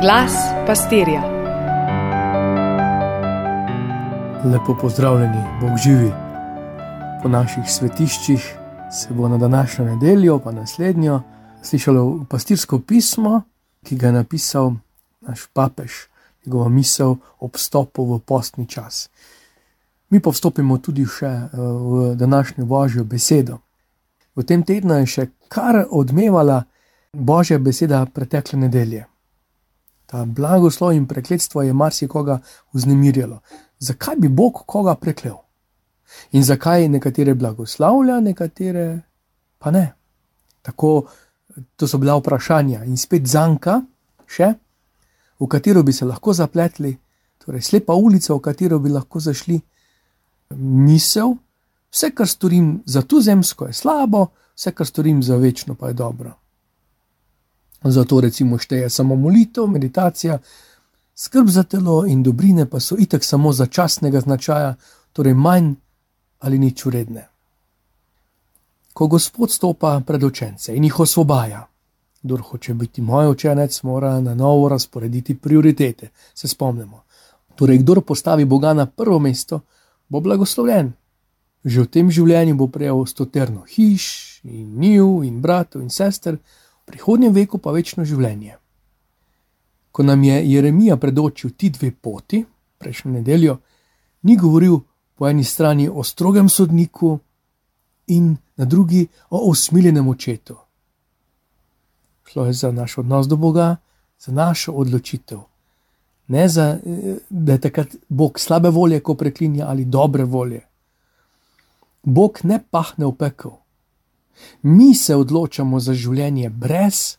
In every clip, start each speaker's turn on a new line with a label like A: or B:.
A: Glas pastirja.
B: Lepo pozdravljeni, Bog živi. Po naših svetiščih se bo na današnjo nedeljo, pa naslednjo, slišalo pastirsko pismo, ki ga je napisal naš papež, njegova misel ob stopu v postni čas. Mi pa vstopimo tudi še eh, v današnjo božjo besedo. V tem tednu je še kar odmevala božja beseda pretekle nedelje. Ta blagoslov in prekletstvo je marsikoga vznemirjalo. Zakaj bi Bog koga preklel? In zakaj nekatere blagoslavlja, nekatere pa ne? Tako, to so bila vprašanja in spet zanka, še, v katero bi se lahko zapletli, torej slepa ulica, v katero bi lahko zašli. Misel, vse, kar storim za tu zemsko, je slabo, vse, kar storim za večno, pa je dobro. Zato recimo šteje samo molitev, meditacija, skrb za telo in dobrine pa so itek samo začasnega značaja, torej manj ali nič uredne. Ko Gospod stopa pred učence in jih osvobaja, kdo hoče biti moj učenec, mora na novo razporediti prioritete. Se spomnimo. Torej, kdo postavi Boga na prvo mesto, bo blagoslovljen. Že v tem življenju bo prejel stoterno hiš in njiv in bratov in sester prihodnjem veku pa večno življenje. Ko nam je Jeremija predočil ti dve poti, prejšnjo nedeljo, ni govoril po eni strani o strogem sodniku in na drugi o usmiljenem očetu. Šlo je za naš odnos do Boga, za našo odločitev. Ne za, da je takrat Bog slabe volje, ko preklinja ali dobre volje. Bog ne pahne v pekel, Mi se odločamo za življenje brez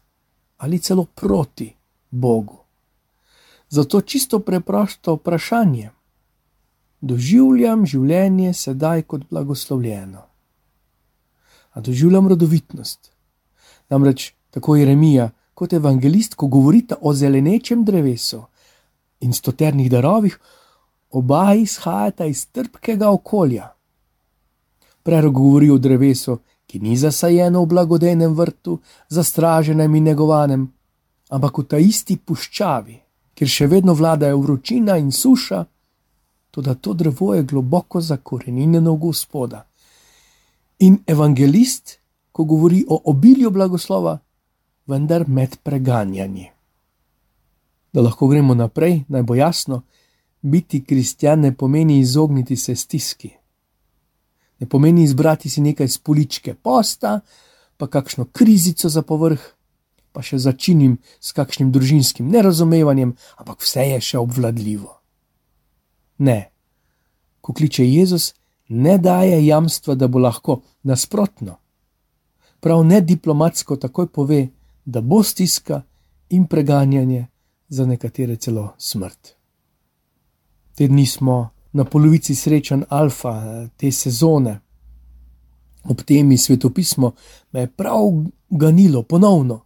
B: ali celo proti Bogu. Zato čisto preprosto vprašanje: doživljam življenje sedaj kot blagoslovljeno? A doživljam rodovitnost? Namreč tako Jeremija kot evangelist, ko govorita o zelenečem drevesu in stoternih darovih, oba izhajata iz trpkega okolja. Prerog govori o drevesu, ki ni zasajeno v blagodejnem vrtu, zastraženem in negovanem, ampak v ta isti puščavi, kjer še vedno vladajo vročina in suša, tudi to drevo je globoko zakorenjeno v Gospoda. In evangelist, ko govori o obilju blagoslova, vendar med preganjanji. Da lahko gremo naprej, naj bo jasno, biti kristjan ne pomeni izogniti se stiski ne pomeni izbrati si nekaj spoličke posta, pa kakšno krizico za povrh, pa še začinim s kakšnim družinskim nerazumevanjem, ampak vse je še obvladljivo. Ne, ko kliče Jezus, ne daje jamstva, da bo lahko nasprotno. Prav ne diplomatsko takoj pove, da bo stiska in preganjanje, za nekatere celo smrt. Te dni smo na polovici srečen alfa te sezone. Ob temi svetopismo me je prav ganilo ponovno.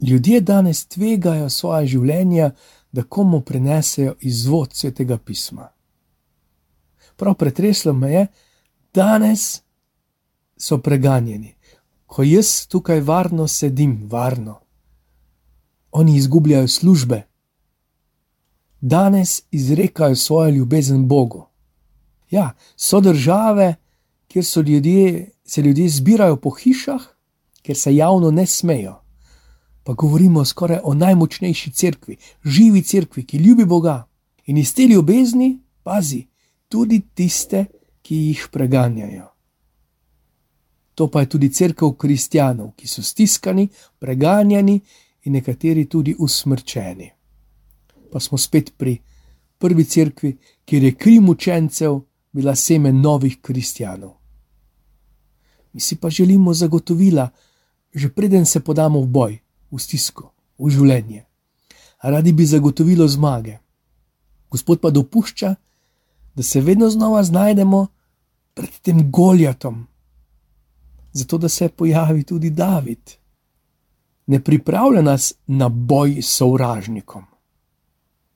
B: Ljudje danes tvegajo svoje življenje, da komu prenesejo izvod svetega pisma. Prav pretreslo me je, danes so preganjeni, ko jaz tukaj varno sedim, varno. Oni izgubljajo službe, danes izrekajo svojo ljubezen Bogu. Ja, so države, kjer so ljudje, se ljudje zbirajo po hišah, ker se javno ne smejo. Pa govorimo skoraj o najmočnejši cerkvi, živi cerkvi, ki ljubi Boga. In iz te ljubezni, pazi, tudi tiste, ki jih preganjajo. To pa je tudi crkva kristjanov, ki so stiskani, preganjani in nekateri tudi usmrčeni pa smo spet pri prvi cerkvi, kjer je kri mučencev bila seme novih kristjanov. Mi si pa želimo zagotovila, že preden se podamo v boj, v stisko, v življenje. Radi bi zagotovilo zmage. Gospod pa dopušča, da se vedno znova znajdemo pred tem Goljatom, zato da se pojavi tudi David. Ne pripravlja nas na boj s sovražnikom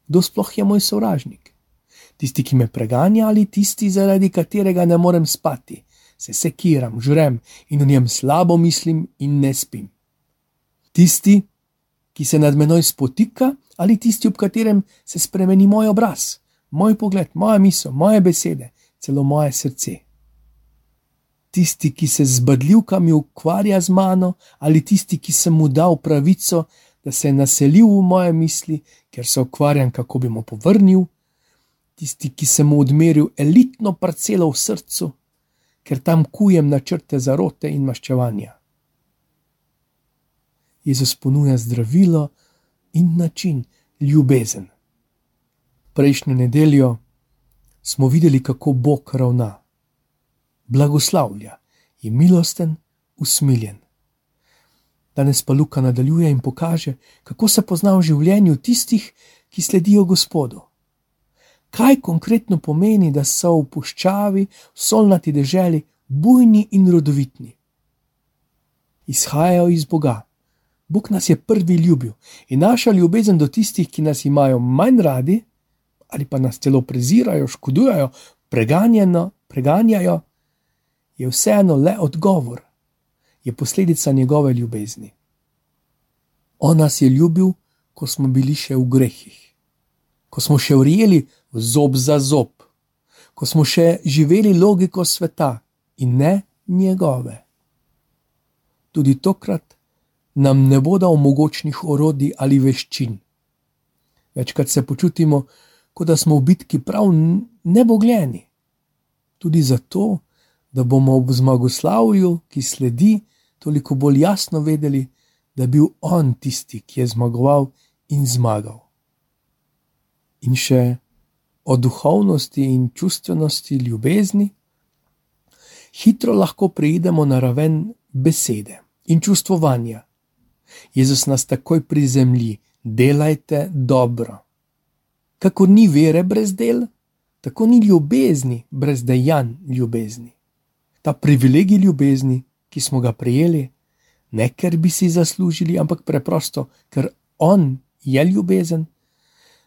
B: kdo sploh je moj sovražnik. Tisti, ki me preganja, ali tisti, zaradi katerega ne morem spati, se sekiram, žrem in o njem slabo mislim in ne spim. Tisti, ki se nad menoj spotika ali tisti, ob katerem se spremeni moj obraz, moj pogled, moja misel, moje besede, celo moje srce. Tisti, ki se z badljivkami ukvarja z mano, ali tisti, ki sem mu dal pravico, da se je naselil v moje misli, ker se ukvarjam, kako bi mu povrnil, tisti, ki sem mu odmeril elitno parcelo v srcu, ker tam kujem načrte zarote in maščevanja. Jezus ponuja zdravilo in način ljubezen. Prejšnjo nedeljo smo videli, kako Bog ravna. Blagoslavlja, je milosten, usmiljen. Danes pa Luka nadaljuje in pokaže, kako se pozna v življenju tistih, ki sledijo Gospodu. Kaj konkretno pomeni, da so v puščavi, v solnati deželi, bujni in rodovitni? Izhajajo iz Boga. Bog nas je prvi ljubil in naša ljubezen do tistih, ki nas imajo manj radi, ali pa nas celo prezirajo, škodujejo, preganjajo, je vseeno le odgovor, je posledica njegove ljubezni. On nas je ljubil, ko smo bili še v grehih, ko smo še vrjeli zob za zob, ko smo še živeli logiko sveta in ne njegove. Tudi tokrat nam ne bo dal mogočnih orodij ali veščin. Večkrat se počutimo, kot da smo v bitki prav nebogljeni. Tudi zato, da bomo ob zmagoslavju, ki sledi, toliko bolj jasno vedeli, da je bil on tisti, ki je zmagoval in zmagal. In še o duhovnosti in čustvenosti ljubezni, hitro lahko preidemo na raven besede in čustvovanja. Jezus nas takoj prizemlji: delajte dobro. Kako ni vere brez del, tako ni ljubezni brez dejanj ljubezni. Ta privilegij ljubezni, ki smo ga prejeli, ne ker bi si zaslužili, ampak preprosto, ker On je ljubezen,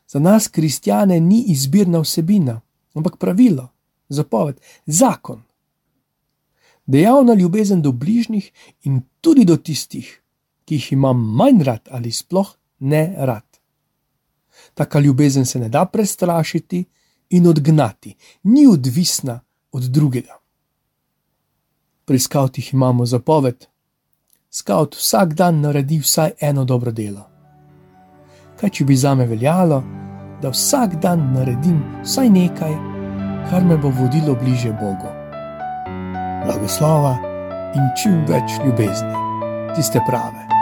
B: za nas, kristjane, ni izbirna vsebina, ampak pravilo, zapoved, zakon. Dejavna ljubezen do bližnjih in tudi do tistih, ki jih imam manj rad ali sploh ne rad. Taka ljubezen se ne da prestrašiti in odgnati, ni odvisna od drugega. Pri skavtih imamo zapoved: Skavt vsak dan naredi vsaj eno dobro delo. Kaj če bi za me veljalo, da vsak dan naredim vsaj nekaj, kar me bo vodilo bliže Bogu? Blagoslova in čim več ljubezni, tiste prave.